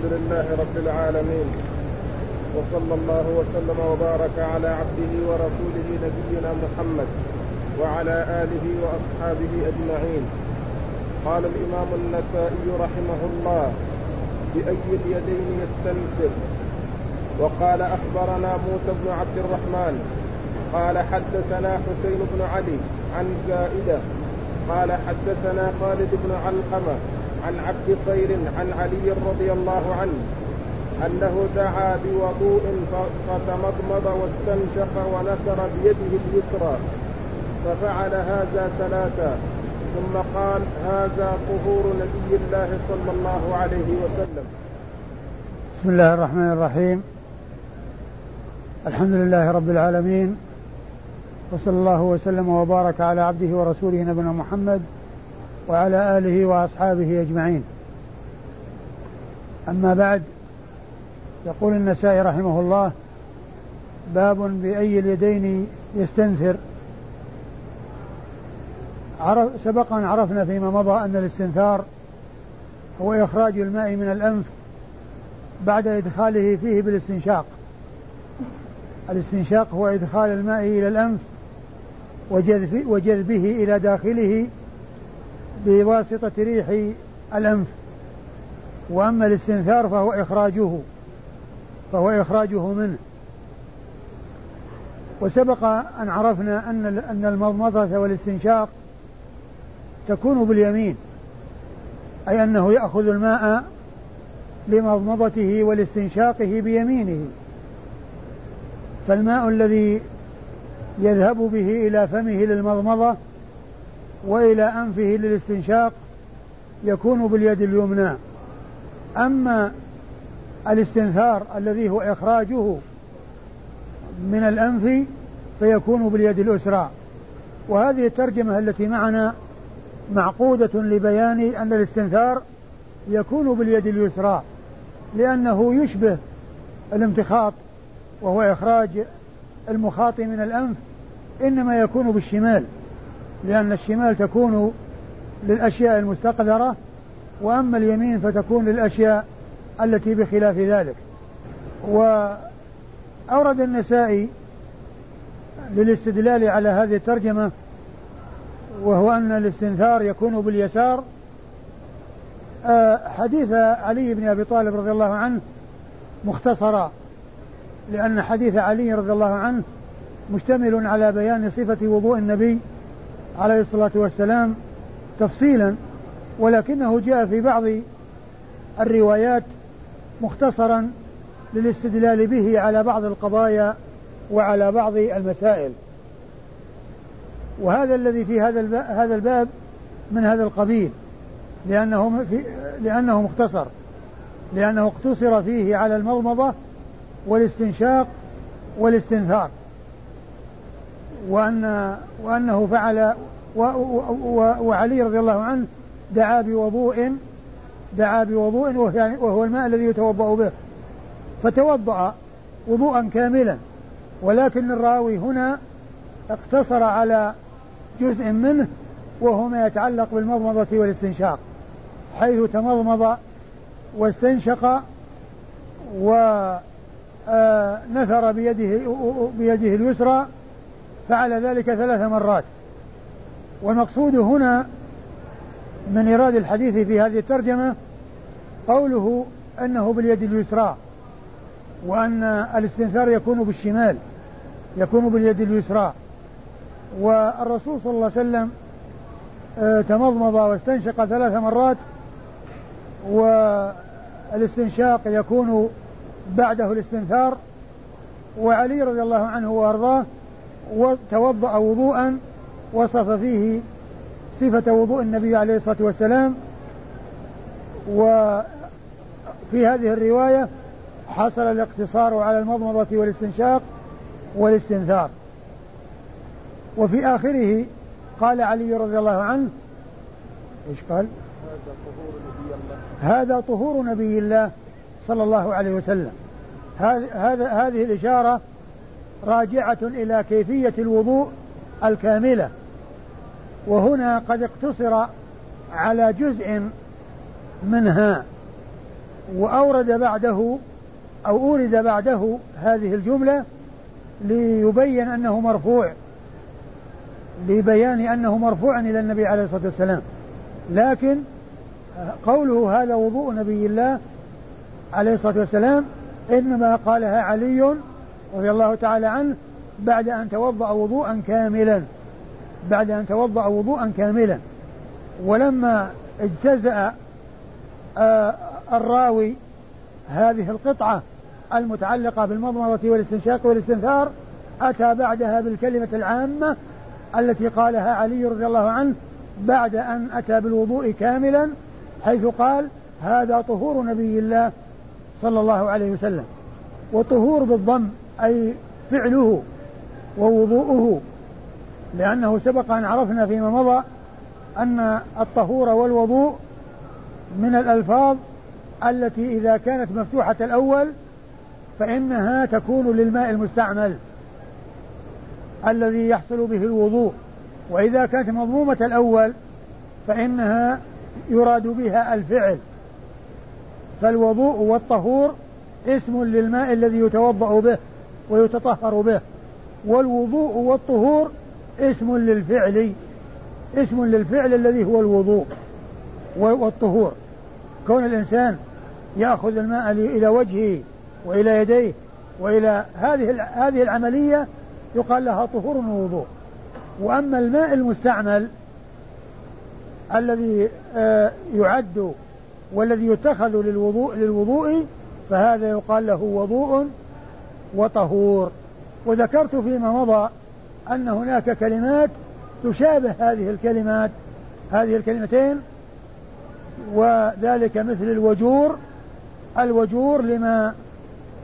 الحمد لله رب العالمين. وصلى الله وسلم وبارك على عبده ورسوله نبينا محمد وعلى آله وأصحابه أجمعين. قال الإمام النسائي رحمه الله بأي اليدين يستنفر؟ وقال أخبرنا موسى بن عبد الرحمن قال حدثنا حسين بن علي عن زائدة قال حدثنا خالد بن علقمة عن عبد خير عن علي رضي الله عنه أنه دعا بوضوء فتمضمض واستنشق ونثر بيده اليسرى ففعل هذا ثلاثا ثم قال هذا طهور نبي الله صلى الله عليه وسلم. بسم الله الرحمن الرحيم. الحمد لله رب العالمين وصلى الله وسلم وبارك على عبده ورسوله نبينا محمد وعلى آله وأصحابه أجمعين. أما بعد يقول النسائي رحمه الله باب بأي اليدين يستنثر. عرف سبق أن عرفنا فيما مضى أن الاستنثار هو إخراج الماء من الأنف بعد إدخاله فيه بالاستنشاق. الاستنشاق هو إدخال الماء إلى الأنف وجذبه إلى داخله بواسطة ريح الأنف. وأما الاستنثار فهو إخراجه فهو إخراجه منه. وسبق أن عرفنا أن أن المضمضة والاستنشاق تكون باليمين أي أنه يأخذ الماء لمضمضته ولاستنشاقه بيمينه. فالماء الذي يذهب به إلى فمه للمضمضة وإلى أنفه للاستنشاق يكون باليد اليمنى. أما الاستنثار الذي هو إخراجه من الأنف فيكون باليد اليسرى. وهذه الترجمة التي معنا معقودة لبيان أن الاستنثار يكون باليد اليسرى لأنه يشبه الامتخاط وهو إخراج المخاط من الأنف إنما يكون بالشمال. لأن الشمال تكون للأشياء المستقذرة وأما اليمين فتكون للأشياء التي بخلاف ذلك. وأورد النسائي للاستدلال على هذه الترجمة وهو أن الاستنثار يكون باليسار. آه، حديث علي بن أبي طالب رضي الله عنه مختصرا لأن حديث علي رضي الله عنه مشتمل على بيان صفة وضوء النبي عليه الصلاة والسلام تفصيلا ولكنه جاء في بعض الروايات مختصرا للاستدلال به على بعض القضايا وعلى بعض المسائل. وهذا الذي في هذا هذا الباب من هذا القبيل لأنه في لأنه مختصر لأنه اقتصر فيه على المضمضة والاستنشاق والاستنثار. وأن وأنه فعل وعلي رضي الله عنه دعا بوضوء دعا بوضوء وهو الماء الذي يتوضأ به. فتوضأ وضوءا كاملا. ولكن الراوي هنا اقتصر على جزء منه وهو ما يتعلق بالمضمضة والاستنشاق. حيث تمضمض واستنشق ونثر آه، بيده بيده اليسرى فعل ذلك ثلاث مرات. والمقصود هنا من إيراد الحديث في هذه الترجمة قوله أنه باليد اليسرى وأن الاستنثار يكون بالشمال يكون باليد اليسرى. والرسول صلى الله عليه وسلم آه، تمضمض واستنشق ثلاث مرات والاستنشاق يكون بعده الاستنثار. وعلي رضي الله عنه وأرضاه وتوضأ وضوءا وصف فيه صفة وضوء النبي عليه الصلاة والسلام. وفي هذه الرواية حصل الاقتصار على المضمضة والاستنشاق والاستنثار. وفي آخره قال علي رضي الله عنه إيش قال؟ هذا طهور نبي الله هذا طهور نبي الله صلى الله عليه وسلم. هذا هذه الإشارة راجعة إلى كيفية الوضوء الكاملة. وهنا قد اقتصر على جزء منها وأورد بعده أو أورد بعده هذه الجملة ليبين أنه مرفوع لبيان أنه مرفوع إلى النبي عليه الصلاة والسلام. لكن قوله هذا وضوء نبي الله عليه الصلاة والسلام إنما قالها علي رضي الله تعالى عنه بعد أن توضأ وضوءا كاملا. بعد أن توضأ وضوءا كاملا. ولما اجتزأ آه الراوي هذه القطعة المتعلقة بالمضمضة والاستنشاق والاستنثار أتى بعدها بالكلمة العامة التي قالها علي رضي الله عنه بعد أن أتى بالوضوء كاملا حيث قال هذا طهور نبي الله صلى الله عليه وسلم. وطهور بالضم. أي فعله ووضوءه لأنه سبق أن عرفنا فيما مضى أن الطهور والوضوء من الألفاظ التي إذا كانت مفتوحة الأول فإنها تكون للماء المستعمل الذي يحصل به الوضوء وإذا كانت مضمومة الأول فإنها يراد بها الفعل. فالوضوء والطهور اسم للماء الذي يتوضأ به. ويتطهر به. والوضوء والطهور اسم للفعل اسم للفعل الذي هو الوضوء والطهور. كون الإنسان يأخذ الماء إلى وجهه وإلى يديه وإلى هذه هذه العملية يقال لها طهور ووضوء. وأما الماء المستعمل الذي آه، يعد والذي يتخذ للوضوء للوضوء فهذا يقال له وضوء وطهور. وذكرت فيما مضى أن هناك كلمات تشابه هذه الكلمات هذه الكلمتين وذلك مثل الوجور الوجور لما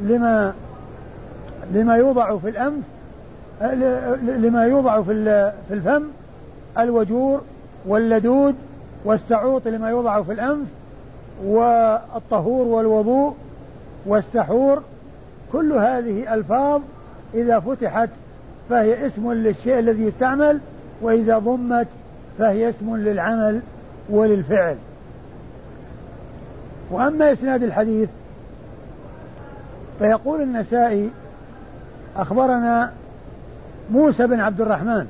لما لما يوضع في الأنف لما يوضع في في الفم الوجور واللدود والسعوط لما يوضع في الأنف والطهور والوضوء والسحور كل هذه ألفاظ إذا فتحت فهي اسم للشيء الذي يستعمل وإذا ضمت فهي اسم للعمل وللفعل. وأما إسناد الحديث فيقول النسائي أخبرنا موسى بن عبد الرحمن.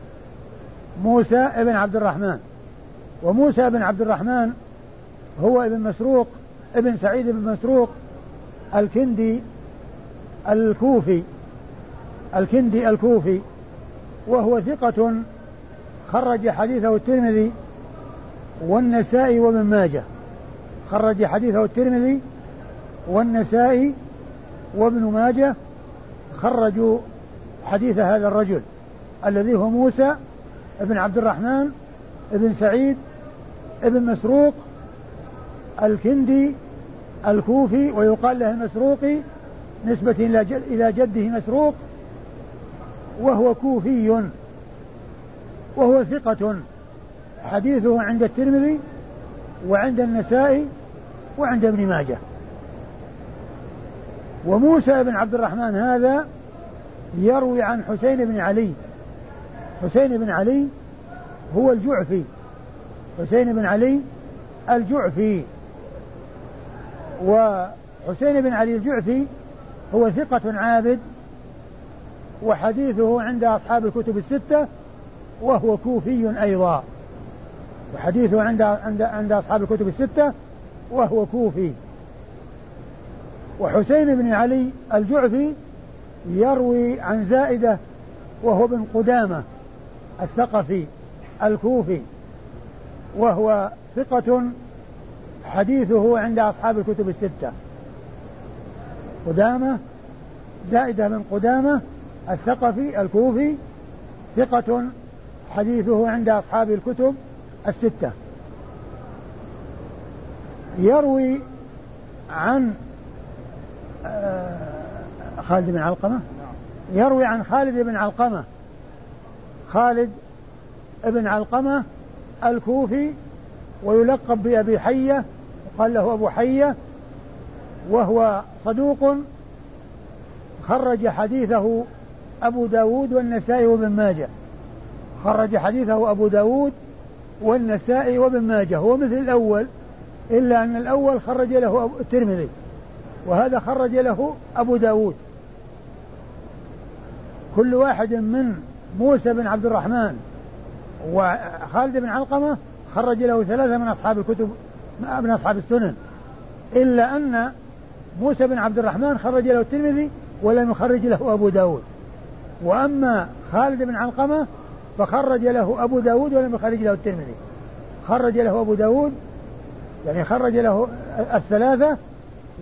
موسى بن عبد الرحمن. وموسى بن عبد الرحمن هو ابن مسروق ابن سعيد بن مسروق الكندي الكوفي الكندي الكوفي وهو ثقة خرج حديثه الترمذي والنسائي وابن ماجه. خرج حديثه الترمذي والنسائي وابن ماجه خرجوا حديث هذا الرجل الذي هو موسى بن عبد الرحمن بن سعيد بن مسروق الكندي الكوفي ويقال له المسروقي نسبة إلى جده مسروق وهو كوفي وهو ثقة. حديثه عند الترمذي وعند النسائي وعند ابن ماجه. وموسى بن عبد الرحمن هذا يروي عن حسين بن علي. حسين بن علي هو الجعفي. حسين بن علي الجعفي. وحسين بن علي الجعفي هو ثقة عابد وحديثه عند أصحاب الكتب الستة وهو كوفي أيضا. وحديثه عند عند عند أصحاب الكتب الستة وهو كوفي. وحسين بن علي الجعفي يروي عن زائدة وهو ابن قدامة الثقفي الكوفي. وهو ثقة حديثه عند أصحاب الكتب الستة. قدامة زائدة من قدامة الثقفي الكوفي ثقة حديثه عند أصحاب الكتب الستة. يروي عن آه، خالد بن علقمة؟ يروي عن خالد بن علقمة. خالد بن علقمة الكوفي ويلقب بأبي حية قال له أبو حية وهو صدوق خرج حديثه أبو داود والنسائي وابن ماجه. خرج حديثه أبو داود والنسائي وابن ماجه. هو مثل الأول إلا أن الأول خرج له الترمذي وهذا خرج له أبو داود. كل واحد من موسى بن عبد الرحمن وخالد بن علقمة خرج له ثلاثة من أصحاب الكتب من أصحاب السنن. إلا أن موسى بن عبد الرحمن خرج له الترمذي ولم يخرج له أبو داود. وأما خالد بن علقمة فخرج له أبو داود ولم يخرج له الترمذي. خرج له أبو داود يعني خرج له الثلاثة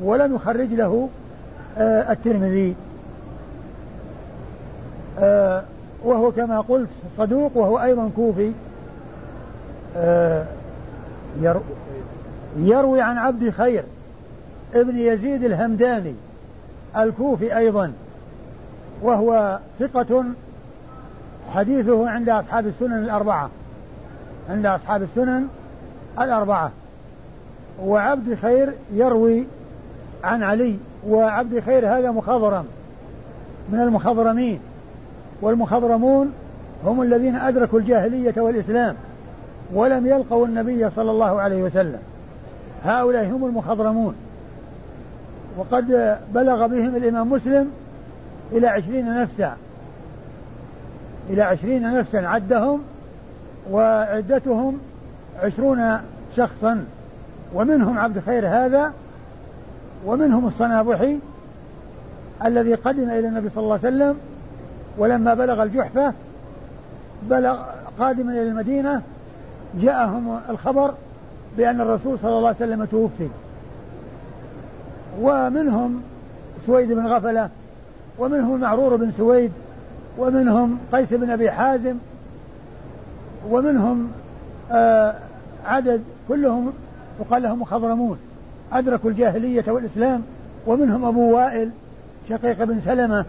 ولم يخرج له آه، الترمذي. آه، وهو كما قلت صدوق وهو أيضا كوفي. آه، يروي عن عبد خير. ابن يزيد الهمداني الكوفي أيضا وهو ثقة حديثه عند أصحاب السنن الأربعة. عند أصحاب السنن الأربعة. وعبد خير يروي عن علي وعبد خير هذا مخضرم من المخضرمين. والمخضرمون هم الذين أدركوا الجاهلية والإسلام ولم يلقوا النبي صلى الله عليه وسلم. هؤلاء هم المخضرمون. وقد بلغ بهم الإمام مسلم إلى عشرين نفسا. إلى عشرين نفسا عدهم وعدتهم عشرون شخصا. ومنهم عبد خير هذا ومنهم الصنابحي الذي قدم إلى النبي صلى الله عليه وسلم. ولما بلغ الجحفة بلغ قادما إلى المدينة جاءهم الخبر بأن الرسول صلى الله عليه وسلم توفي. ومنهم سويد بن غفلة ومنهم معرور بن سويد ومنهم قيس بن أبي حازم ومنهم آه عدد كلهم يقال لهم مخضرمون أدركوا الجاهلية والإسلام ومنهم أبو وائل شقيق بن سلمة.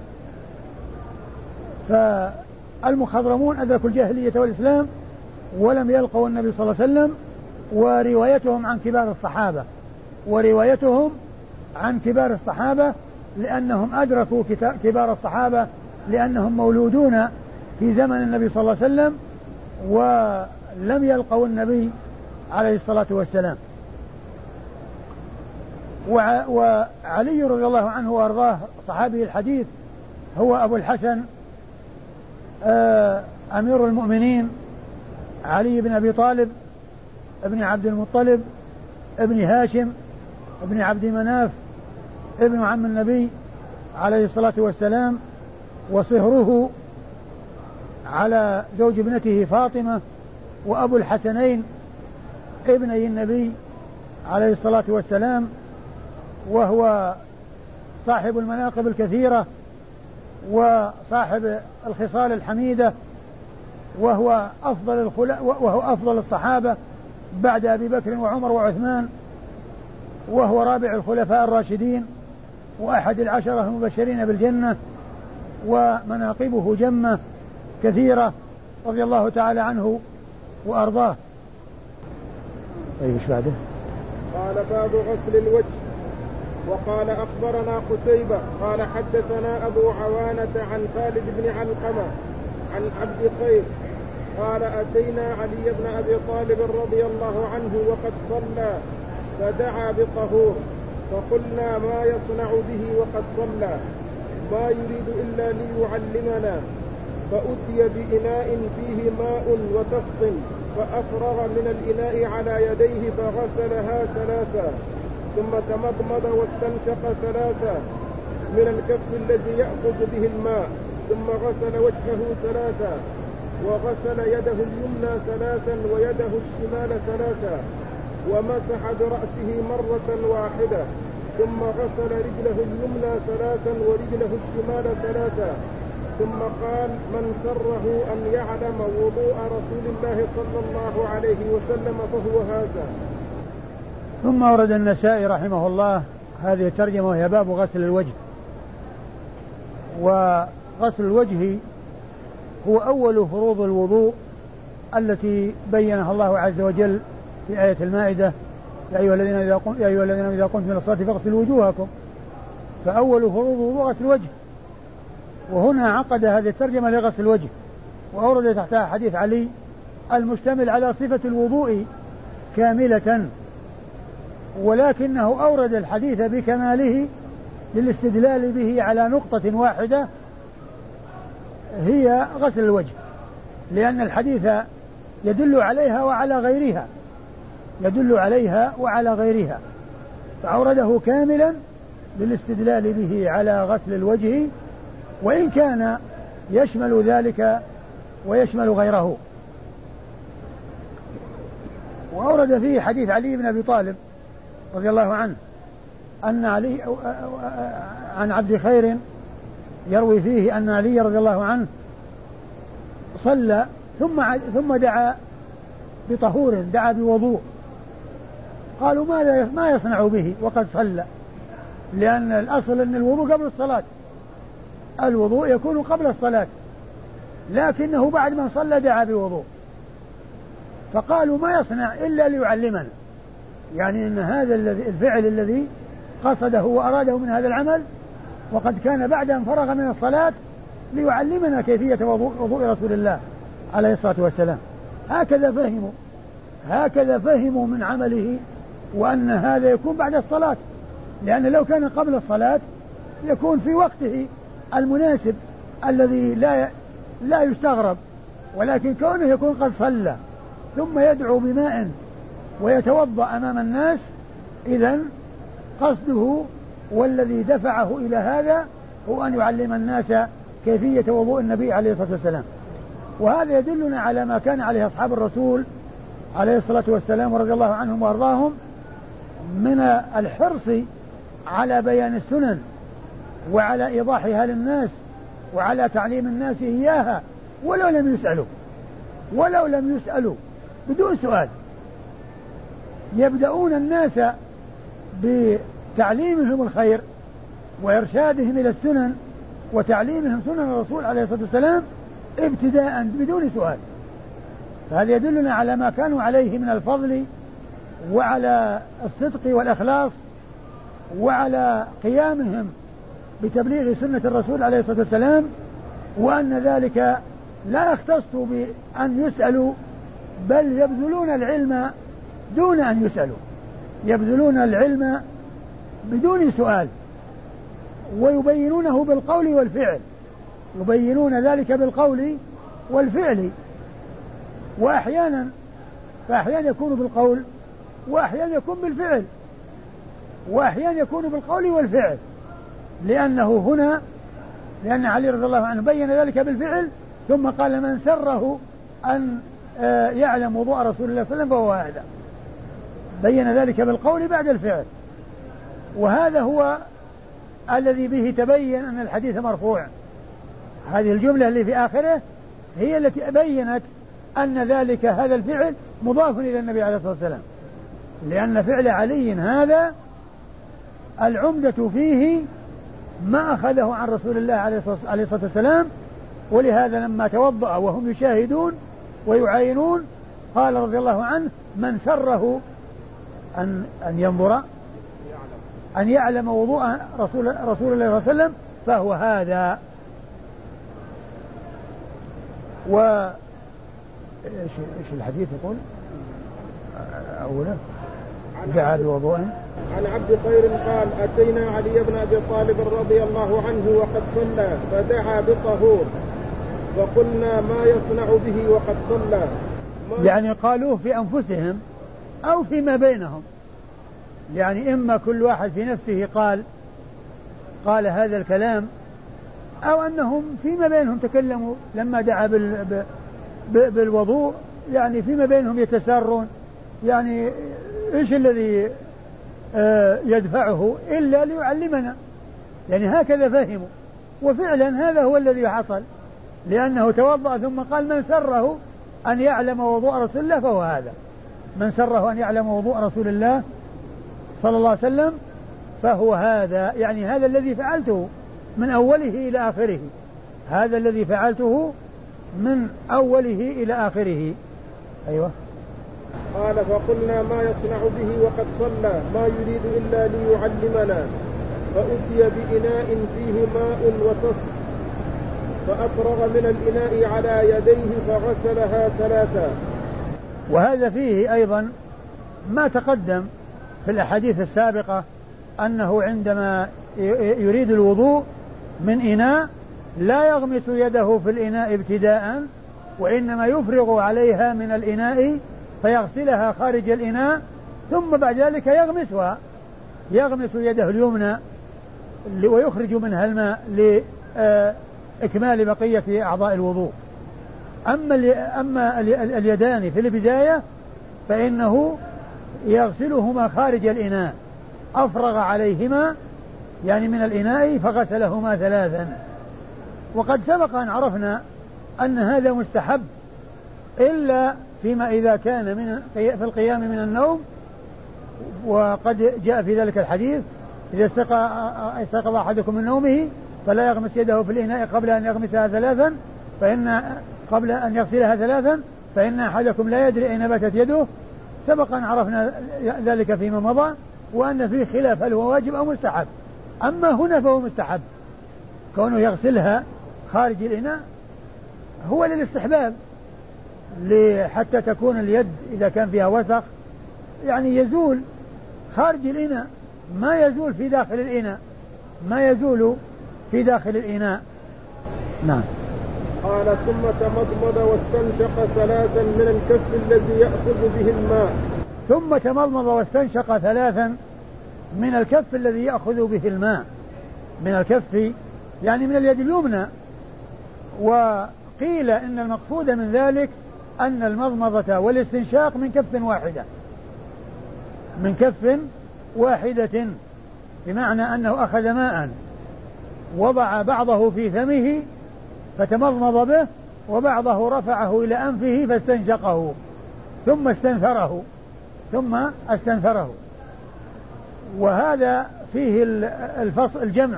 فالمخضرمون أدركوا الجاهلية والإسلام ولم يلقوا النبي صلى الله عليه وسلم وروايتهم عن كبار الصحابة وروايتهم عن كبار الصحابة لأنهم أدركوا كبار الصحابة لأنهم مولودون في زمن النبي صلى الله عليه وسلم ولم يلقوا النبي عليه الصلاة والسلام. وعلي رضي الله عنه وأرضاه صحابي الحديث هو أبو الحسن آه، أمير المؤمنين علي بن أبي طالب ابن عبد المطلب ابن هاشم ابن عبد مناف ابن عم النبي عليه الصلاة والسلام وصهره على زوج ابنته فاطمة وأبو الحسنين ابني النبي عليه الصلاة والسلام وهو صاحب المناقب الكثيرة وصاحب الخصال الحميدة وهو أفضل وهو أفضل الصحابة بعد أبي بكر وعمر وعثمان وهو رابع الخلفاء الراشدين. وأحد العشرة المبشرين بالجنة ومناقبه جمة كثيرة رضي الله تعالى عنه وأرضاه. طيب إيش بعده؟ قال باب غسل الوجه. وقال أخبرنا قتيبة قال حدثنا أبو عوانة عن خالد بن علقمة عن عبد خير قال أتينا علي بن أبي طالب رضي الله عنه وقد صلى فدعا بطهور. فقلنا ما يصنع به وقد صلى ما يريد إلا ليعلمنا. فأتي بإناء فيه ماء وتفط فأفرغ من الإناء على يديه فغسلها ثلاثا ثم تمضمض واستنشق ثلاثا. من الكف الذي يأخذ به الماء ثم غسل وجهه ثلاثا وغسل يده اليمنى ثلاثا ويده الشمال ثلاثا. ومسح برأسه مرة واحدة ثم غسل رجله اليمنى ثلاثا ورجله الشمال ثلاثا. ثم قال من سره أن يعلم وضوء رسول الله صلى الله عليه وسلم فهو هذا. ثم ورد النسائي رحمه الله هذه الترجمة وهي باب غسل الوجه. وغسل الوجه هو أول فروض الوضوء التي بينها الله عز وجل في آية المائدة يا أيها الذين إذا قمتم يا أيها الذين إذا قمتم من الصلاة فاغسلوا وجوهكم. فأول فروض الوضوء غسل الوجه. وهنا عقد هذه الترجمة لغسل الوجه. وأورد تحتها حديث علي المشتمل على صفة الوضوء كاملة. ولكنه أورد الحديث بكماله للاستدلال به على نقطة واحدة هي غسل الوجه. لأن الحديث يدل عليها وعلى غيرها. يدل عليها وعلى غيرها. فأورده كاملا للاستدلال به على غسل الوجه وإن كان يشمل ذلك ويشمل غيره. وأورد فيه حديث علي بن أبي طالب رضي الله عنه أن علي عن عبد خير يروي فيه أن علي رضي الله عنه صلى ثم ثم دعا بطهور دعا بوضوء. قالوا ماذا ما يصنع به وقد صلى. لأن الأصل أن الوضوء قبل الصلاة. الوضوء يكون قبل الصلاة. لكنه بعد ما صلى دعا بوضوء. فقالوا ما يصنع إلا ليعلمنا. يعني أن هذا الفعل الذي قصده وأراده من هذا العمل وقد كان بعد أن فرغ من الصلاة ليعلمنا كيفية وضوء رسول الله عليه الصلاة والسلام. هكذا فهموا. هكذا فهموا من عمله وأن هذا يكون بعد الصلاة. لأن لو كان قبل الصلاة يكون في وقته المناسب الذي لا لا يستغرب. ولكن كونه يكون قد صلى ثم يدعو بماء ويتوضأ أمام الناس إذا قصده والذي دفعه إلى هذا هو أن يعلم الناس كيفية وضوء النبي عليه الصلاة والسلام. وهذا يدلنا على ما كان عليه أصحاب الرسول عليه الصلاة والسلام ورضي الله عنهم وأرضاهم من الحرص على بيان السنن وعلى إيضاحها للناس وعلى تعليم الناس إياها ولو لم يسألوا ولو لم يسألوا بدون سؤال. يبدأون الناس بتعليمهم الخير وإرشادهم إلى السنن وتعليمهم سنن الرسول عليه الصلاة والسلام ابتداء بدون سؤال. فهذا يدلنا على ما كانوا عليه من الفضل وعلى الصدق والإخلاص وعلى قيامهم بتبليغ سنة الرسول عليه الصلاة والسلام وأن ذلك لا يختص بأن يسألوا بل يبذلون العلم دون أن يسألوا. يبذلون العلم بدون سؤال ويبينونه بالقول والفعل. يبينون ذلك بالقول والفعل. وأحيانا فأحيانا يكون بالقول وأحيانا يكون بالفعل وأحيانا يكون بالقول والفعل لأنه هنا لأن علي رضي الله عنه بين ذلك بالفعل ثم قال من سره أن آه، يعلم وضوء رسول الله صلى الله عليه وسلم فهو هذا. بين ذلك بالقول بعد الفعل. وهذا هو الذي به تبين أن الحديث مرفوع. هذه الجملة اللي في آخره هي التي بينت أن ذلك هذا الفعل مضاف إلى النبي عليه الصلاة والسلام. لأن فعل علي هذا العمدة فيه ما أخذه عن رسول الله عليه الصلاة والسلام ولهذا لما توضأ وهم يشاهدون ويعاينون قال رضي الله عنه من سره أن أن ينظر أن يعلم وضوء رسول رسول الله صلى الله عليه وسلم فهو هذا و إيش الحديث يقول؟ أوله دعا بوضوء عن عبد خير قال أتينا علي بن أبي طالب رضي الله عنه وقد صلى فدعا بطهور فقلنا ما يصنع به وقد صلى. يعني قالوه في أنفسهم أو فيما بينهم. يعني إما كل واحد في نفسه قال قال هذا الكلام أو أنهم فيما بينهم تكلموا. لما دعا بال بالوضوء يعني فيما بينهم يتسارون. يعني إيش الذي آه، يدفعه إلا ليعلمنا. يعني هكذا فهموا. وفعلا هذا هو الذي حصل. لأنه توضأ ثم قال من سره أن يعلم وضوء رسول الله فهو هذا. من سره أن يعلم وضوء رسول الله صلى الله عليه وسلم فهو هذا. يعني هذا الذي فعلته من أوله إلى آخره. هذا الذي فعلته من أوله إلى آخره. أيوة. قال فقلنا ما يصنع به وقد صلى ما يريد إلا ليعلمنا. فأتي بإناء فيه ماء وتص فأفرغ من الإناء على يديه فغسلها ثلاثا وهذا فيه أيضا ما تقدم في الأحاديث السابقة أنه عندما يريد الوضوء من إناء لا يغمس يده في الإناء ابتداء وإنما يفرغ عليها من الإناء فيغسلها خارج الإناء ثم بعد ذلك يغمسها. يغمس يده اليمنى ويخرج منها الماء لإكمال بقية أعضاء الوضوء. أما أما اليدان في البداية فإنه يغسلهما خارج الإناء. أفرغ عليهما يعني من الإناء فغسلهما ثلاثا. وقد سبق أن عرفنا أن هذا مستحب إلا فيما إذا كان من في القيام من النوم وقد جاء في ذلك الحديث إذا استيقظ أحدكم من نومه فلا يغمس يده في الإناء قبل أن يغمسها ثلاثا فإن قبل أن يغسلها ثلاثا فإن أحدكم لا يدري أين باتت يده. سبق أن عرفنا ذلك فيما مضى وأن فيه خلاف هل هو واجب أو مستحب. أما هنا فهو مستحب. كونه يغسلها خارج الإناء هو للاستحباب. حتى تكون اليد إذا كان فيها وسخ. يعني يزول خارج الإناء ما يزول في داخل الإناء ما يزول في داخل الإناء. نعم. قال ثم تمضمض واستنشق ثلاثا من الكف الذي يأخذ به الماء. ثم تمضمض واستنشق ثلاثا من الكف الذي يأخذ به الماء. من الكف يعني من اليد اليمنى. وقيل إن المقصود من ذلك أن المضمضة والاستنشاق من كف واحدة. من كف واحدة. بمعنى أنه أخذ ماء وضع بعضه في فمه فتمضمض به وبعضه رفعه إلى أنفه فاستنشقه ثم استنثره ثم استنثره وهذا فيه الفصل الجمع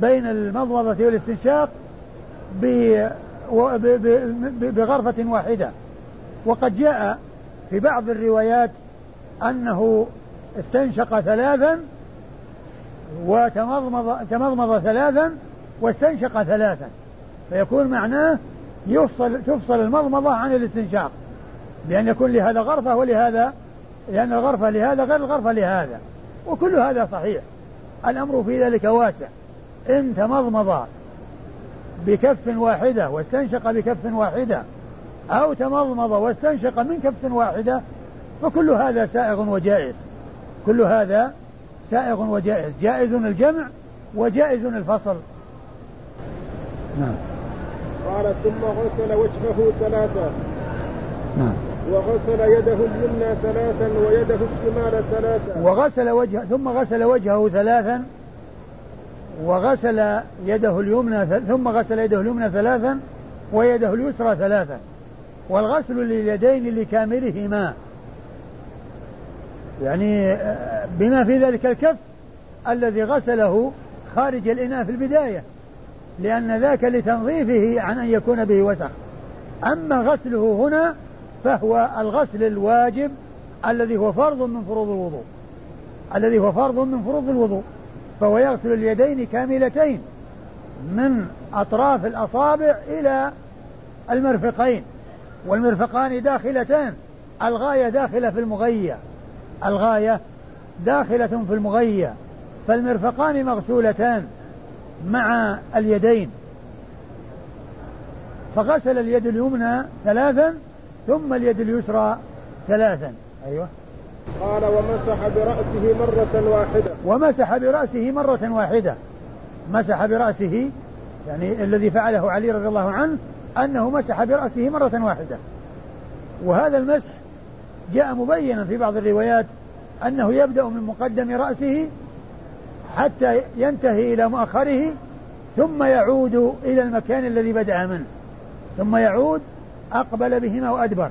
بين المضمضة والاستنشاق بغرفة واحدة. وقد جاء في بعض الروايات أنه استنشق ثلاثا وتمضمض تمضمض ثلاثا واستنشق ثلاثا. فيكون معناه يفصل تفصل المضمضة عن الاستنشاق. بأن يكون لهذا غرفة ولهذا لأن الغرفة لهذا غير الغرفة لهذا. وكل هذا صحيح. الأمر في ذلك واسع. إن تمضمض بكف واحدة واستنشق بكف واحدة أو تمضمض واستنشق من كف واحدة فكل هذا سائغ وجائز. كل هذا سائغ وجائز. جائز الجمع وجائز الفصل. نعم. قال ثم غسل وجهه ثلاثة. نعم. وغسل يده اليمنى ثلاثا ويده الشمال ثلاثا. وغسل وجهه ثم غسل وجهه ثلاثا وغسل يده اليمنى ثم غسل يده اليمنى ثلاثا ويده اليسرى ثلاثا. والغسل لليدين لكاملهما. يعني آه، بما في ذلك الكف الذي غسله خارج الإناء في البداية لأن ذاك لتنظيفه عن أن يكون به وسخ. أما غسله هنا فهو الغسل الواجب الذي هو فرض من فروض الوضوء. الذي هو فرض من فروض الوضوء. فهو يغسل اليدين كاملتين من أطراف الأصابع إلى المرفقين والمرفقان داخلتان الغاية داخلة في المغية الغاية داخلة في المغية فالمرفقان مغسولتان مع اليدين. فغسل اليد اليمنى ثلاثا ثم اليد اليسرى ثلاثا. أيوة. قال ومسح برأسه مرة واحدة. ومسح برأسه مرة واحدة. مسح برأسه يعني الذي فعله علي رضي الله عنه أنه مسح برأسه مرة واحدة. وهذا المسح جاء مبينا في بعض الروايات أنه يبدأ من مقدم رأسه حتى ينتهي إلى مؤخره ثم يعود إلى المكان الذي بدأ منه. ثم يعود أقبل بهما وأدبر.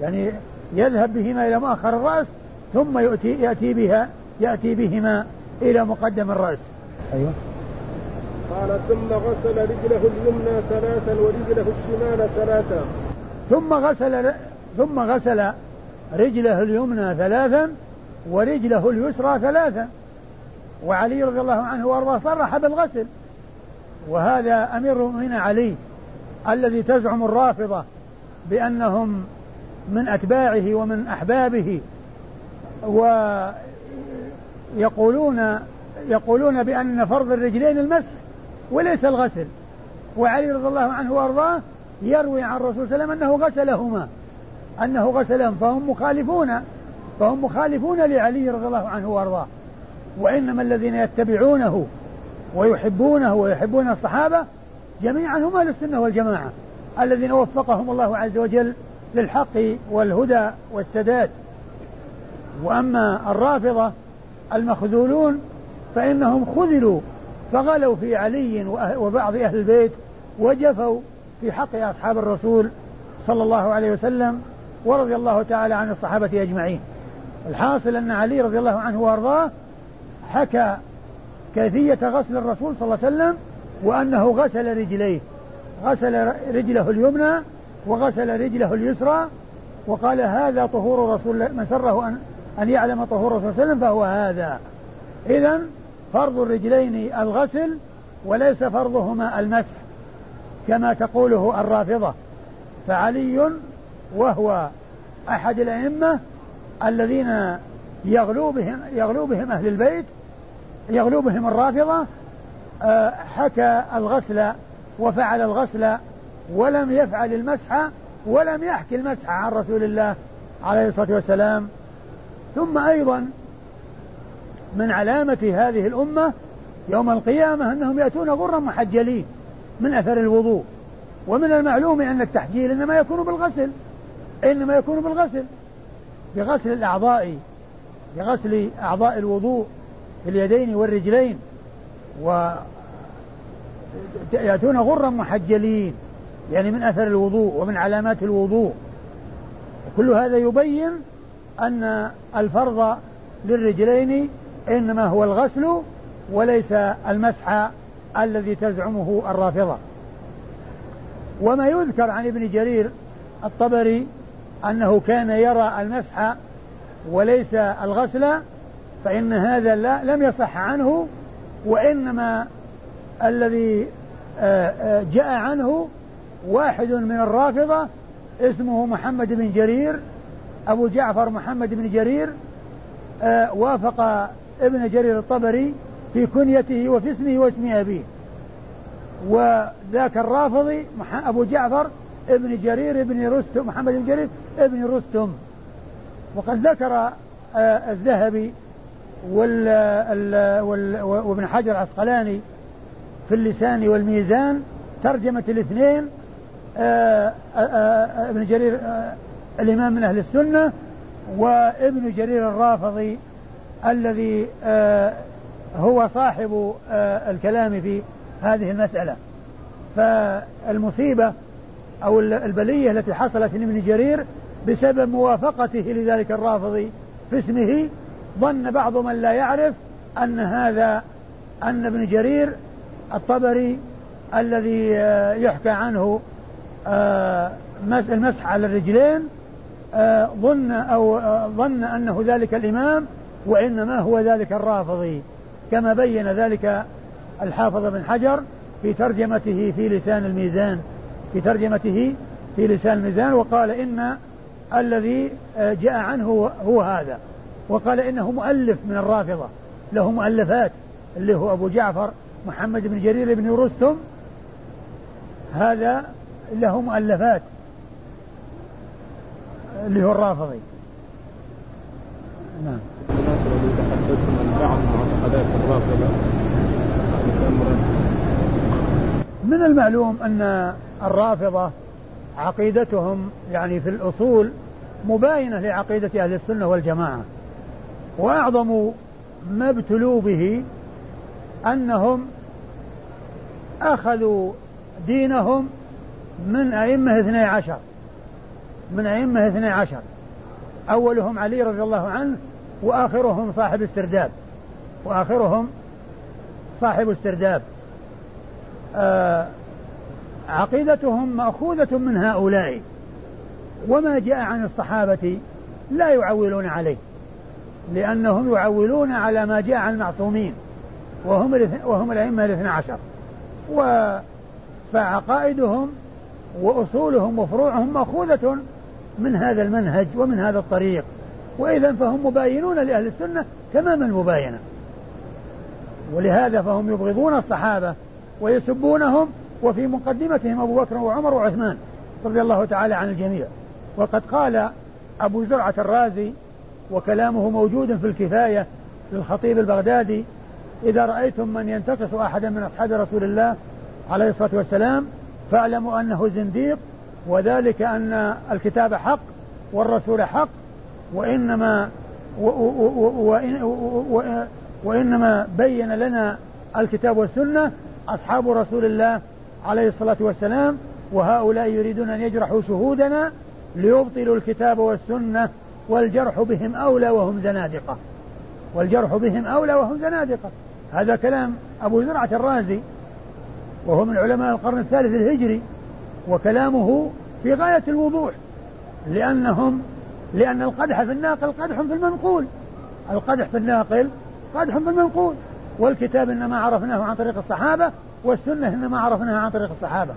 يعني يذهب بهما إلى مؤخر الرأس ثم يأتي, يأتي بها يأتي بهما إلى مقدم الرأس. أيوه. قال ثم غسل رجله اليمنى ثلاثا ورجله الشمال ثلاثا. ثم غسل ثم غسل رجله اليمنى ثلاثا ورجله اليسرى ثلاثا. وعلي رضي الله عنه وأرضاه صرح بالغسل. وهذا أمير المؤمنين علي الذي تزعم الرافضة بأنهم من أتباعه ومن أحبابه يقولون يقولون بأن فرض الرجلين المسح وليس الغسل. وعلي رضي الله عنه وأرضاه يروي عن الرسول صلى الله عليه وسلم أنه غسلهما. أنه غسلهم فهم مخالفون فهم مخالفون لعلي رضي الله عنه وأرضاه. وإنما الذين يتبعونه ويحبونه ويحبون الصحابة جميعا هم أهل السنة والجماعة الذين وفقهم الله عز وجل للحق والهدى والسداد. وأما الرافضة المخذولون فإنهم خذلوا فغلوا في علي وبعض أهل البيت وجفوا في حق أصحاب الرسول صلى الله عليه وسلم ورضي الله تعالى عن الصحابة أجمعين. الحاصل أن علي رضي الله عنه وأرضاه حكى كيفية غسل الرسول صلى الله عليه وسلم وأنه غسل رجليه غسل رجله اليمنى وغسل رجله اليسرى وقال هذا طهور رسول الله من سره ان أن يعلم طهور رسول الله صلى الله عليه وسلم فهو هذا. اذا فرض الرجلين الغسل وليس فرضهما المسح كما تقوله الرافضة فعلي وهو أحد الأئمة الذين يغلو بهم يغلو بهم أهل البيت يغلو بهم الرافضة آه، حكى الغسل وفعل الغسل ولم يفعل المسح ولم يحكي المسح عن رسول الله عليه الصلاة والسلام ثم أيضا من علامة هذه الأمة يوم القيامة أنهم يأتون غرا محجلين من أثر الوضوء ومن المعلوم أن التحجيل إنما يكون بالغسل إنما يكون بالغسل بغسل الأعضاء بغسل أعضاء الوضوء في اليدين والرجلين و يأتون غرا محجلين يعني من أثر الوضوء ومن علامات الوضوء. كل هذا يبين أن الفرض للرجلين إنما هو الغسل وليس المسح الذي تزعمه الرافضة. وما يذكر عن ابن جرير الطبري أنه كان يرى المسح وليس الغسل فإن هذا لا لم يصح عنه وإنما الذي آه، آه، جاء عنه واحد من الرافضة اسمه محمد بن جرير أبو جعفر محمد بن جرير آه، وافق ابن جرير الطبري في كنيته وفي اسمه واسم أبيه. وذاك الرافضي أبو جعفر ابن جرير ابن رستم محمد بن جرير ابن رستم. وقد ذكر آه، الذهبي وابن حجر العسقلاني في اللسان والميزان ترجمة الاثنين آه، ابن جرير الإمام من أهل السنة وابن جرير الرافضي الذي هو صاحب آه، الكلام في هذه المسألة. فالمصيبة أو البلية التي حصلت لابن جرير بسبب موافقته لذلك الرافضي في اسمه ظن بعض من لا يعرف أن هذا أن ابن جرير الطبري الذي آه، يحكى عنه آه، المسح على الرجلين ظن أو ظن أنه ذلك الإمام وإنما هو ذلك الرافضي كما بين ذلك الحافظ بن حجر في ترجمته في لسان الميزان في ترجمته في لسان الميزان وقال إن الذي جاء عنه هو هذا وقال إنه مؤلف من الرافضة له مؤلفات اللي هو أبو جعفر محمد بن جرير بن رستم هذا له مؤلفات. اللي هو الرافضي. نعم. من المعلوم أن الرافضة عقيدتهم يعني في الأصول مباينة لعقيدة أهل السنة والجماعة وأعظم ما ابتلوا به أنهم أخذوا دينهم من أئمة اثني عشر. من أئمة اثني عشر. أولهم علي رضي الله عنه وآخرهم صاحب السرداب وآخرهم صاحب السرداب آه عقيدتهم مأخوذة من هؤلاء. وما جاء عن الصحابة لا يعولون عليه. لأنهم يعولون على ما جاء عن المعصومين. وهم وهم الأئمة الاثنى عشر. و فعقائدهم وأصولهم وفروعهم مأخوذة من هذا المنهج ومن هذا الطريق. وإذا فهم مباينون لأهل السنة تمام المباينة. ولهذا فهم يبغضون الصحابة ويسبونهم وفي مقدمتهم أبو بكر وعمر وعثمان رضي الله تعالى عن الجميع. وقد قال أبو زرعة الرازي وكلامه موجود في الكفاية للخطيب البغدادي إذا رأيتم من ينتقص أحدا من أصحاب رسول الله عليه الصلاة والسلام فاعلموا أنه زنديق وذلك أن الكتاب حق والرسول حق وإنما وإنما بين لنا الكتاب والسنة أصحاب رسول الله عليه الصلاة والسلام وهؤلاء يريدون أن يجرحوا شهودنا ليبطلوا الكتاب والسنة والجرح بهم أولى وهم زنادقة. والجرح بهم أولى وهم زنادقة. هذا كلام أبو زرعة الرازي وهو من علماء القرن الثالث الهجري. وكلامه في غاية الوضوح لأنهم لأن القدح في الناقل قدح في المنقول. القدح في الناقل قدح في المنقول. والكتاب إنما عرفناه عن طريق الصحابة والسنة إنما عرفناها عن طريق الصحابة.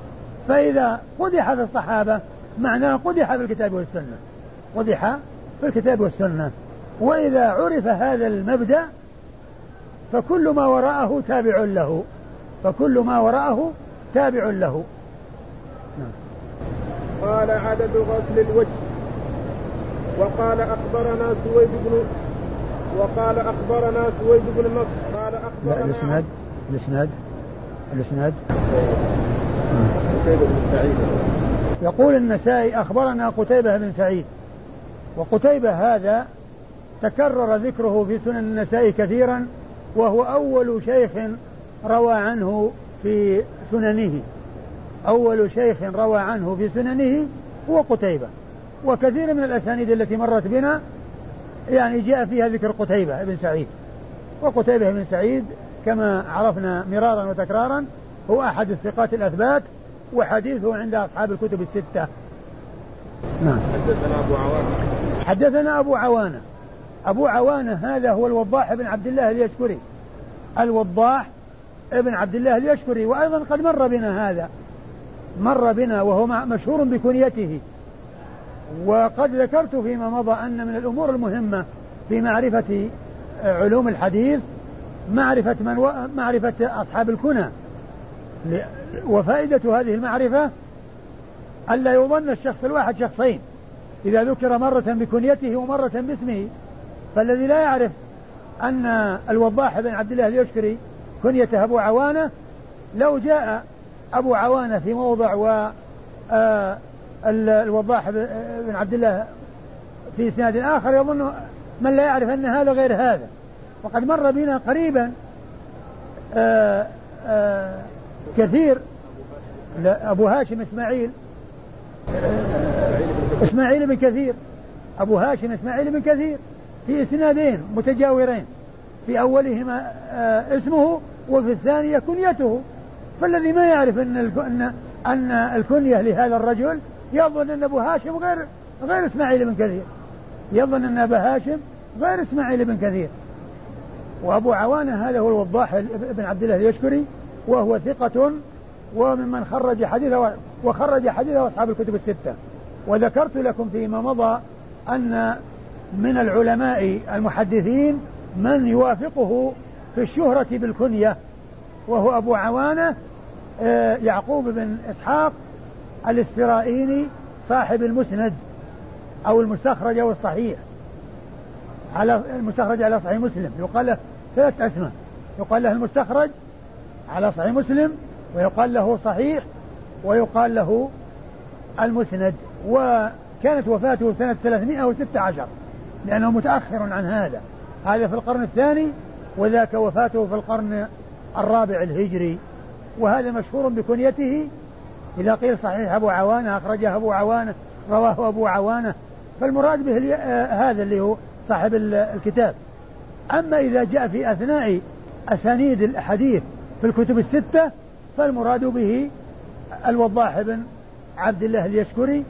فإذا قدح في الصحابة معناه قدح في الكتاب والسنة. قدح في الكتاب والسنة. وإذا عرف هذا المبدأ فكل ما وراءه تابع له. فكل ما وراءه تابع له. قال عدد غسل الوجه. وقال أخبرنا سويد بن وقال أخبرنا سويد بن نصر. قال أخبرنا لا الإسناد الإسناد الإسناد. يقول النسائي أخبرنا قتيبة بن سعيد. وقتيبة هذا تكرر ذكره في سنن النسائي كثيرا وهو أول شيخ روى عنه في سننه. أول شيخ روى عنه في سننه هو قتيبة. وكثير من الأسانيد التي مرت بنا يعني جاء فيها ذكر قتيبة بن سعيد. وقتيبة بن سعيد كما عرفنا مرارا وتكرارا هو أحد الثقات الأثبات وحديثه عند أصحاب الكتب الستة. نعم. حدثنا أبو عوانة. حدثنا أبو عوانة. أبو عوانة هذا هو الوضاح بن عبد الله اليشكري. الوضاح ابن عبد الله اليشكري. وأيضا قد مر بنا هذا. مر بنا وهو مشهور بكنيته. وقد ذكرت فيما مضى أن من الأمور المهمة في معرفة علوم الحديث معرفة من و... معرفة أصحاب الكنى. وفائدة هذه المعرفة ألا يظن الشخص الواحد شخصين. إذا ذكر مرة بكنيته ومرة باسمه فالذي لا يعرف أن الوضاح بن عبد الله اليشكري كنيته أبو عوانة لو جاء أبو عوانة في موضع و آه، الوضاح بن عبد الله في إسناد آخر يظن من لا يعرف أن هذا غير هذا. وقد مر بنا قريبا آه، آه، كثير أبو هاشم إسماعيل إسماعيل بن كثير أبو هاشم إسماعيل بن كثير في إسنادين متجاورين في أولهما اسمه وفي الثانية كنيته فالذي ما يعرف أن أن أن الكنية لهذا الرجل يظن أن أبو هاشم غير غير إسماعيل بن كثير. يظن أن أبا هاشم غير إسماعيل بن كثير. وأبو عوانة هذا هو الوضاح بن عبد الله اليشكري وهو ثقة وممن خرج حديثه وخرج حديثه أصحاب الكتب الستة. وذكرت لكم فيما مضى أن من العلماء المحدثين من يوافقه في الشهرة بالكنية وهو أبو عوانة يعقوب بن إسحاق الاسترائيني صاحب المسند أو المستخرج أو الصحيح. على المستخرج على صحيح مسلم. يقال له ثلاث أسماء. يقال له المستخرج على صحيح مسلم ويقال له صحيح ويقال له المسند. وكانت وفاته سنة 316 لأنه متأخر عن هذا. هذا في القرن الثاني وذاك وفاته في القرن الرابع الهجري. وهذا مشهور بكنيته إذا قيل صحيح أبو عوانة أخرجه أبو عوانة رواه أبو عوانة. فالمراد به آه، هذا اللي هو صاحب الكتاب. أما إذا جاء في أثناء أسانيد الحديث في الكتب الستة فالمراد به الوضاح بن عبد الله اليشكري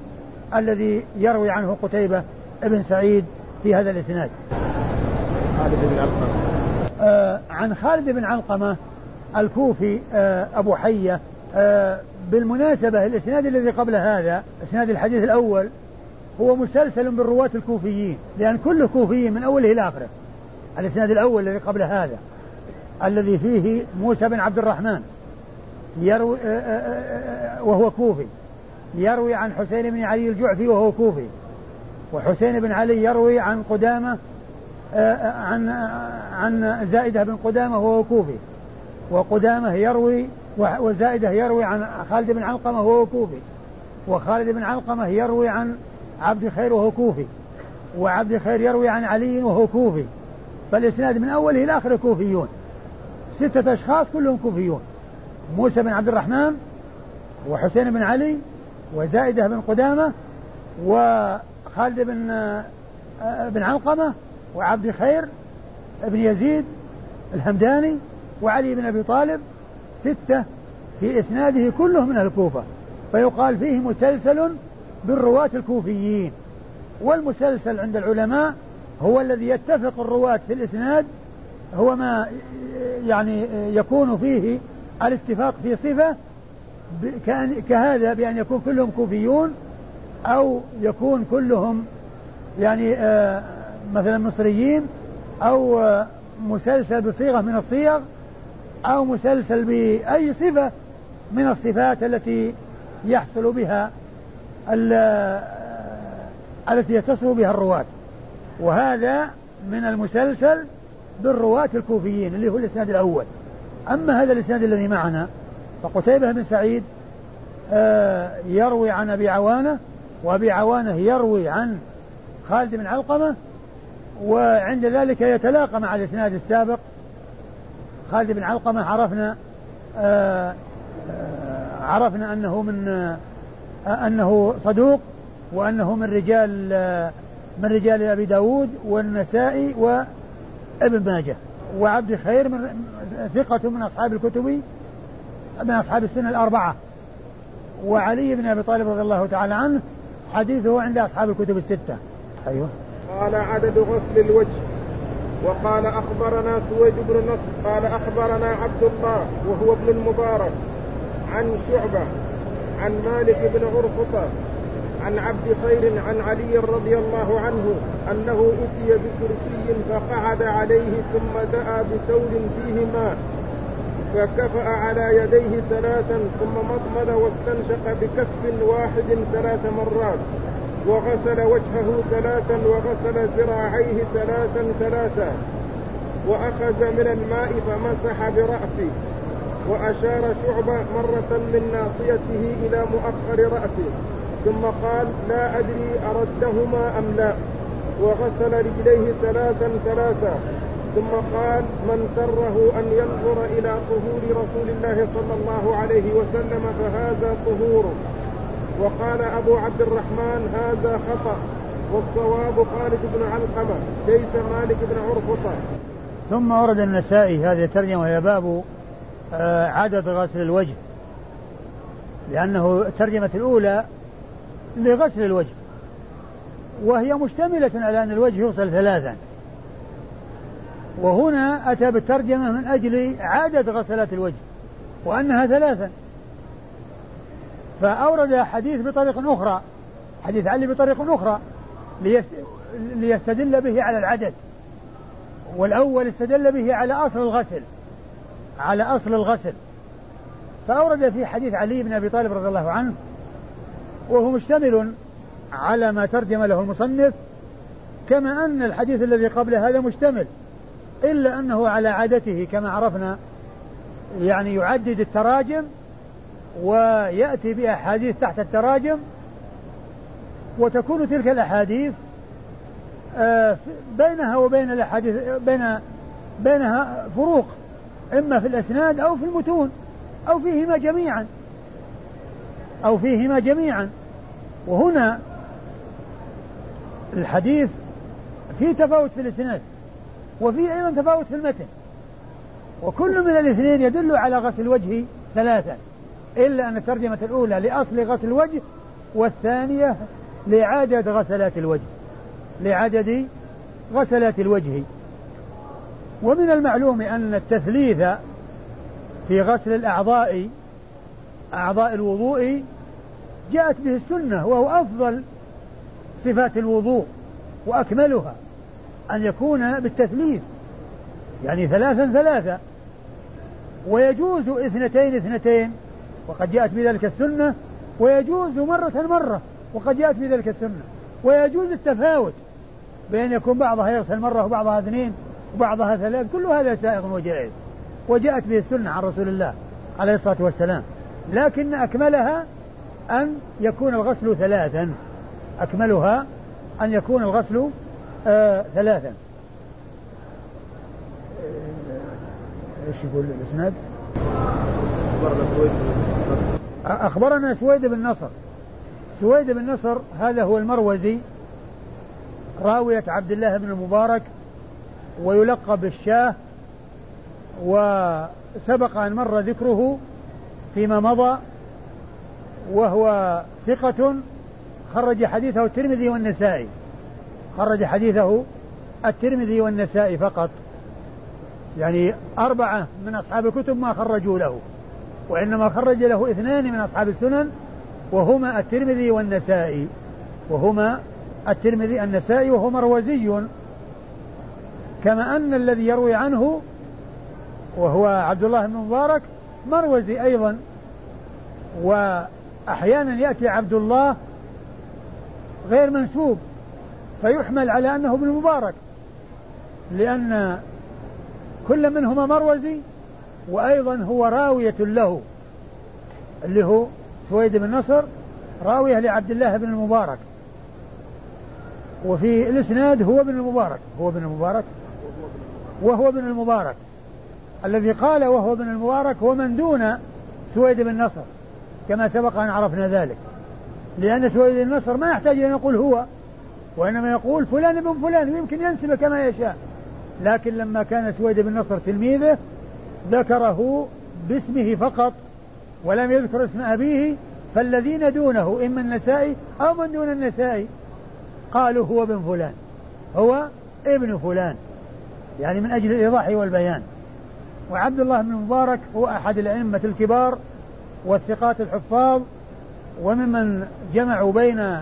الذي يروي عنه قتيبة بن سعيد في هذا الإسناد. خالد بن علقمة. آه عن خالد بن علقمة الكوفي آه أبو حية آه بالمناسبة الإسناد الذي قبل هذا إسناد الحديث الأول هو مسلسل بالرواة الكوفيين لأن كله كوفيين من أوله إلى آخره. الإسناد الأول الذي قبل هذا الذي فيه موسى بن عبد الرحمن يروي آه، وهو كوفي يروي عن حسين بن علي الجعفي وهو كوفي وحسين بن علي يروي عن قدامة عن عن زائدة بن قدامة وهو كوفي. وقدامة يروي وزائدة يروي عن خالد بن علقمة وهو كوفي. وخالد بن علقمة يروي عن عبد خير وهو كوفي. وعبد خير يروي عن علي وهو كوفي. فالإسناد من أوله إلى آخره كوفيون. ستة أشخاص كلهم كوفيون. موسى بن عبد الرحمن وحسين بن علي وزائدة بن قدامة وخالد بن آه، بن علقمة وعبد خير بن يزيد الهمداني وعلي بن أبي طالب ستة في إسناده كلهم من الكوفة فيقال فيه مسلسل بالرواة الكوفيين. والمسلسل عند العلماء هو الذي يتفق الرواة في الإسناد هو ما يعني يكون فيه الاتفاق في صفة كهذا بأن يكون كلهم كوفيون أو يكون كلهم يعني آه، مثلا مصريين أو آه، مسلسل بصيغة من الصيغ أو مسلسل بأي صفة من الصفات التي يحصل بها التي يتصل بها الرواة. وهذا من المسلسل بالرواة الكوفيين اللي هو الإسناد الأول. أما هذا الإسناد الذي معنا فقتيبة بن سعيد آه، يروي عن أبي عوانة وأبي عوانة يروي عن خالد بن علقمة وعند ذلك يتلاقى مع الإسناد السابق خالد بن علقمة عرفنا آه، آه، عرفنا أنه من أنه صدوق وأنه من رجال من رجال أبي داود والنسائي وابن ماجه. وعبد خير من ثقة من أصحاب الكتب من أصحاب السنة الأربعة. وعلي بن أبي طالب رضي الله تعالى عنه حديثه عند أصحاب الكتب الستة. أيوه. قال عدد غسل الوجه. وقال أخبرنا سويد بن نصر قال أخبرنا عبد الله وهو ابن المبارك عن شعبة عن مالك بن عرفطة عن عبد خير عن علي رضي الله عنه أنه أتي بكرسي فقعد عليه ثم دعا بثور فيه ماء فكفأ على يديه ثلاثا ثم مضمد واستنشق بكف واحد ثلاث مرات. وغسل وجهه ثلاثا وغسل ذراعيه ثلاثا ثلاثا. وأخذ من الماء فمسح برأسه وأشار شعبة مرة من ناصيته إلى مؤخر رأسه. ثم قال لا أدري أردهما أم لا. وغسل رجليه ثلاثا ثلاثا. ثم قال من سره أن ينظر إلى طهور رسول الله صلى الله عليه وسلم فهذا طهور. وقال أبو عبد الرحمن هذا خطأ. والصواب خالد بن علقمة ليس مالك بن عرفطة ثم ورد النسائي هذه الترجمة وهي باب آه، عدد غسل الوجه. لأنه الترجمة الأولى لغسل الوجه. وهي مشتملة على أن الوجه يغسل ثلاثا. وهنا أتى بالترجمة من أجل عدد غسلات الوجه وأنها ثلاثا. فأورد حديث بطريق أخرى حديث علي بطريق أخرى ليستدل به على العدد. والأول استدل به على أصل الغسل على أصل الغسل. فأورد في حديث علي بن أبي طالب رضي الله عنه وهو مشتمل على ما ترجم له المصنف كما أن الحديث الذي قبل هذا مشتمل إلا أنه على عادته كما عرفنا يعني يعدد التراجم ويأتي بأحاديث تحت التراجم وتكون تلك الأحاديث آه، بينها وبين الأحاديث بين بينها فروق إما في الأسناد أو في المتون أو فيهما جميعا أو فيهما جميعا. وهنا الحديث في تفاوت في الإسناد وفي أيضا تفاوت في المتن وكل من الاثنين يدل على غسل الوجه ثلاثا. إلا أن الترجمة الأولى لأصل غسل الوجه والثانية لعدد غسلات الوجه. لعدد غسلات الوجه. ومن المعلوم أن التثليث في غسل الأعضاء أعضاء الوضوء جاءت به السنة وهو أفضل صفات الوضوء وأكملها أن يكون بالتثليث يعني ثلاثا ثلاثة. ويجوز اثنتين اثنتين وقد جاءت بذلك السنة ويجوز مرة مرة وقد جاءت بذلك السنة ويجوز التفاوت بأن يكون بعضها يغسل مرة وبعضها اثنين وبعضها ثلاث كل هذا سائغ وجائز. وجاءت به السنة عن رسول الله عليه الصلاة والسلام. لكن أكملها أن يكون الغسل ثلاثا. أكملها أن يكون الغسل آه ثلاثا. إيش يقول الإسناد؟ أخبرنا سويد بن نصر. سويد بن نصر هذا هو المروزي راوية عبد الله بن المبارك ويلقب بالشاه وسبق أن مر ذكره فيما مضى وهو ثقة خرج حديثه الترمذي والنسائي. خرج حديثه الترمذي والنسائي فقط. يعني أربعة من أصحاب الكتب ما خرجوا له وإنما خرج له اثنان من أصحاب السنن وهما الترمذي والنسائي وهما الترمذي النسائي وهو مروزي كما أن الذي يروي عنه وهو عبد الله بن مبارك مروزي أيضا. وأحيانا يأتي عبد الله غير منسوب فيحمل على أنه ابن مبارك لأن كل منهما مروزي وأيضا هو راوية له اللي هو سويد بن نصر راوية لعبد الله بن المبارك. وفي الإسناد هو ابن المبارك هو ابن المبارك وهو ابن المبارك. الذي قال وهو ابن المبارك هو من دون سويد بن نصر كما سبق أن عرفنا ذلك. لأن سويد بن نصر ما يحتاج أن يقول هو وإنما يقول فلان ابن فلان ويمكن ينسب كما يشاء. لكن لما كان سويد بن نصر تلميذه ذكره باسمه فقط ولم يذكر اسم أبيه فالذين دونه إما النسائي أو من دون النسائي قالوا هو ابن فلان هو ابن فلان يعني من أجل الإيضاح والبيان. وعبد الله بن مبارك هو أحد الأئمة الكبار والثقات الحفاظ وممن جمعوا بين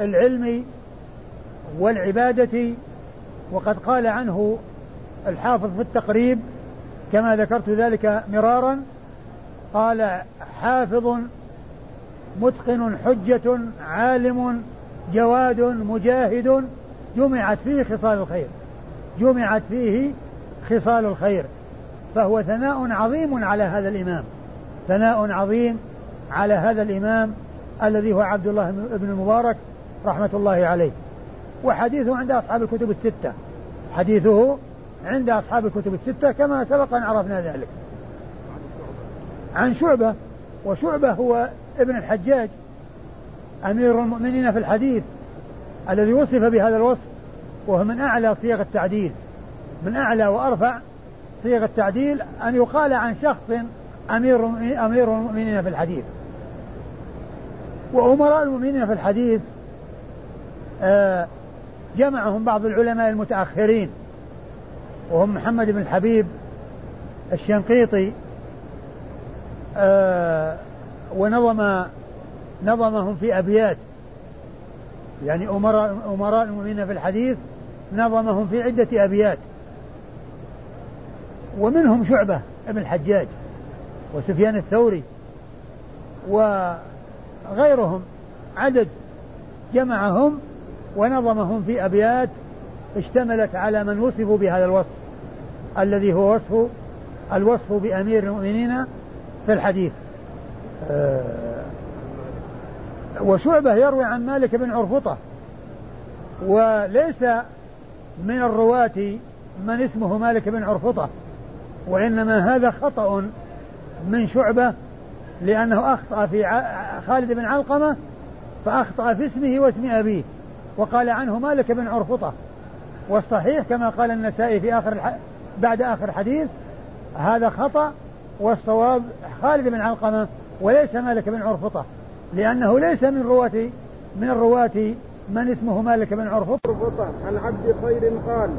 العلم والعبادة وقد قال عنه الحافظ في التقريب كما ذكرت ذلك مرارا قال حافظ متقن حجة عالم جواد مجاهد جمعت فيه خصال الخير جمعت فيه خصال الخير فهو ثناء عظيم على هذا الإمام ثناء عظيم على هذا الإمام الذي هو عبد الله بن المبارك رحمة الله عليه. وحديثه عند أصحاب الكتب الستة. حديثه عند أصحاب الكتب الستة كما سبق أن عرفنا ذلك. عن شعبة وشعبة هو ابن الحجاج أمير المؤمنين في الحديث الذي وصف بهذا الوصف وهو من أعلى صيغ التعديل. من أعلى وأرفع صيغ التعديل أن يقال عن شخص أمير أمير المؤمنين في الحديث. وأمراء المؤمنين في الحديث آه، جمعهم بعض العلماء المتأخرين وهم محمد بن الحبيب الشنقيطي آه، ونظم نظمهم في أبيات. يعني أمراء أمراء المؤمنين في الحديث نظمهم في عدة أبيات. ومنهم شعبة ابن الحجاج وسفيان الثوري وغيرهم عدد جمعهم ونظمهم في أبيات اشتملت على من وصفوا بهذا الوصف الذي هو وصف الوصف بأمير المؤمنين في الحديث. أه وشعبة يروي عن مالك بن عرفطة وليس من الرواة من اسمه مالك بن عرفطة وإنما هذا خطأ من شعبة لأنه أخطأ في خالد بن علقمة فأخطأ في اسمه واسم أبيه. وقال عنه مالك بن عرفطة. والصحيح كما قال النسائي في آخر الح... بعد آخر الحديث هذا خطأ والصواب خالد بن علقمة وليس مالك بن عرفطة لأنه ليس من رواة من الرواة من اسمه مالك بن عرفطة عن عبد خير قال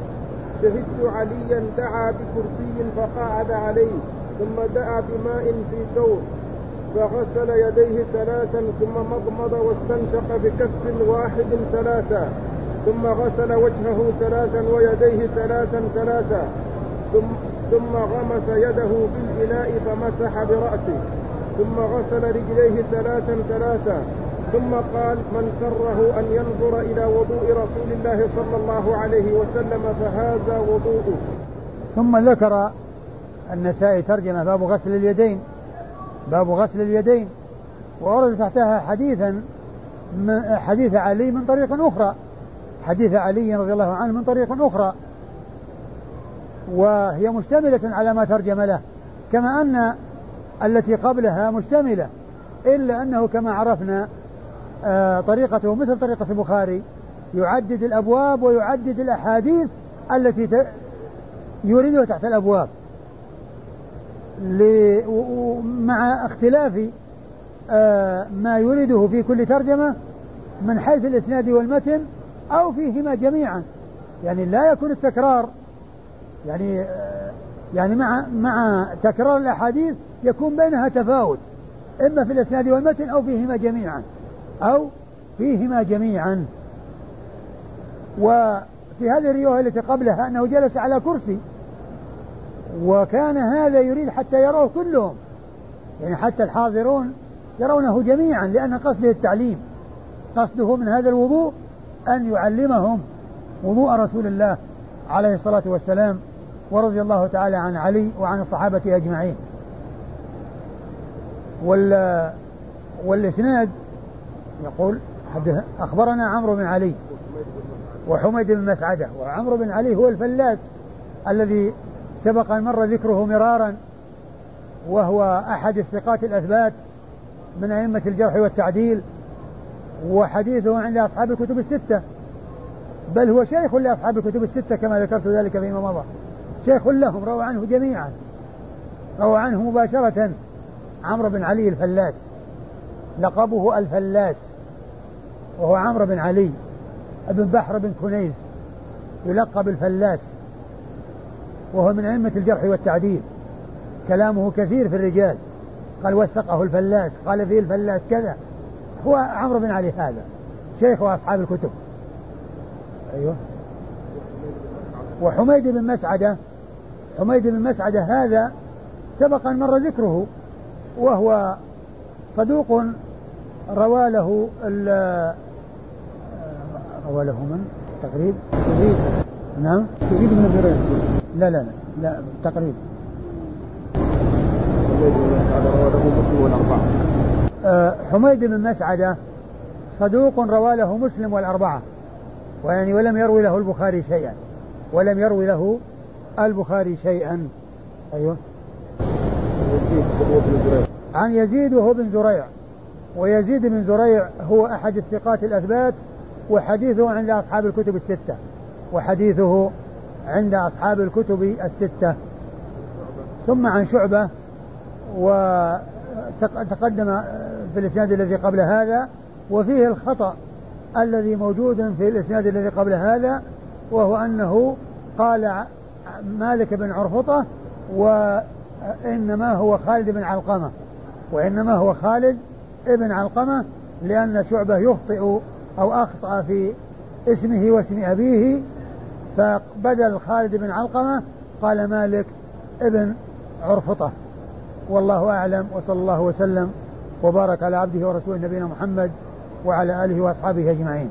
شهدت عليا دعا بكرسي فقعد عليه ثم دعا بماء في ثوب فغسل يديه ثلاثا ثم مضمض واستنشق بكف واحد ثلاثا ثم غسل وجهه ثلاثا ويديه ثلاثا ثلاثا ثم ثم غمس يده بالإناء فمسح برأسه ثم غسل رجليه ثلاثا ثلاثا ثم قال من سره أن ينظر إلى وضوء رسول الله صلى الله عليه وسلم فهذا وضوءه. ثم ذكر النسائي ترجمة باب غسل اليدين. باب غسل اليدين وأورد تحتها حديثا حديث علي من طريق أخرى حديث علي رضي الله عنه من طريق أخرى وهي مشتملة على ما ترجم له كما أن التي قبلها مشتملة إلا أنه كما عرفنا آه، طريقته مثل طريقة البخاري يعدد الأبواب ويعدد الأحاديث التي يريدها تحت الأبواب. مع اختلاف آه، ما يريده في كل ترجمة من حيث الإسناد والمتن أو فيهما جميعا. يعني لا يكون التكرار يعني آه، يعني مع مع تكرار الأحاديث يكون بينها تفاوت إما في الإسناد والمتن أو فيهما جميعا أو فيهما جميعا. وفي هذه الرواية التي قبلها أنه جلس على كرسي وكان هذا يريد حتى يروه كلهم. يعني حتى الحاضرون يرونه جميعا لأن قصده التعليم. قصده من هذا الوضوء أن يعلمهم وضوء رسول الله عليه الصلاة والسلام ورضي الله تعالى عن علي وعن الصحابة أجمعين. وال والإسناد يقول أخبرنا عمرو بن علي وحميد بن مسعدة وعمرو بن علي هو الفلاس الذي سبق أن مر ذكره مرارا وهو أحد الثقات الأثبات من أئمة الجرح والتعديل وحديثه عند أصحاب الكتب الستة بل هو شيخ لأصحاب الكتب الستة كما ذكرت ذلك فيما مضى. شيخ لهم روى عنه جميعا. روى عنه مباشرة عمرو بن علي الفلاس. لقبه الفلاس وهو عمرو بن علي. ابن بحر بن كنيز يلقب الفلاس. وهو من أئمة الجرح والتعديل. كلامه كثير في الرجال. قال وثقه الفلاس قال فيه الفلاس كذا. هو عمرو بن علي هذا شيخ أصحاب الكتب. أيوه. وحميد بن مسعدة حميد بن مسعدة هذا سبق أن مر ذكره وهو صدوق روى له روى له من؟ تقريب؟ يزيد نعم. يزيد بن لا لا لا لا تقريب. آه، حميد بن مسعدة صدوق روى له مسلم والأربعة ويعني ولم يروي له البخاري شيئا ولم يروي له البخاري شيئا. أيوه. عن يزيد وهو بن زريع ويزيد بن زريع هو أحد الثقات الأثبات وحديثه عند أصحاب الكتب الستة وحديثه عند أصحاب الكتب الستة. ثم عن شعبة وتقدم في الإسناد الذي قبل هذا وفيه الخطأ الذي موجود في الإسناد الذي قبل هذا وهو أنه قال مالك بن عرفطة وإنما هو خالد بن علقمة. وإنما هو خالد ابن علقمة لأن شعبة يخطئ أو أخطأ في اسمه واسم أبيه فبدل خالد بن علقمة قال مالك ابن عرفطة. والله أعلم وصلى الله وسلم وبارك على عبده ورسوله نبينا محمد وعلى آله وأصحابه أجمعين.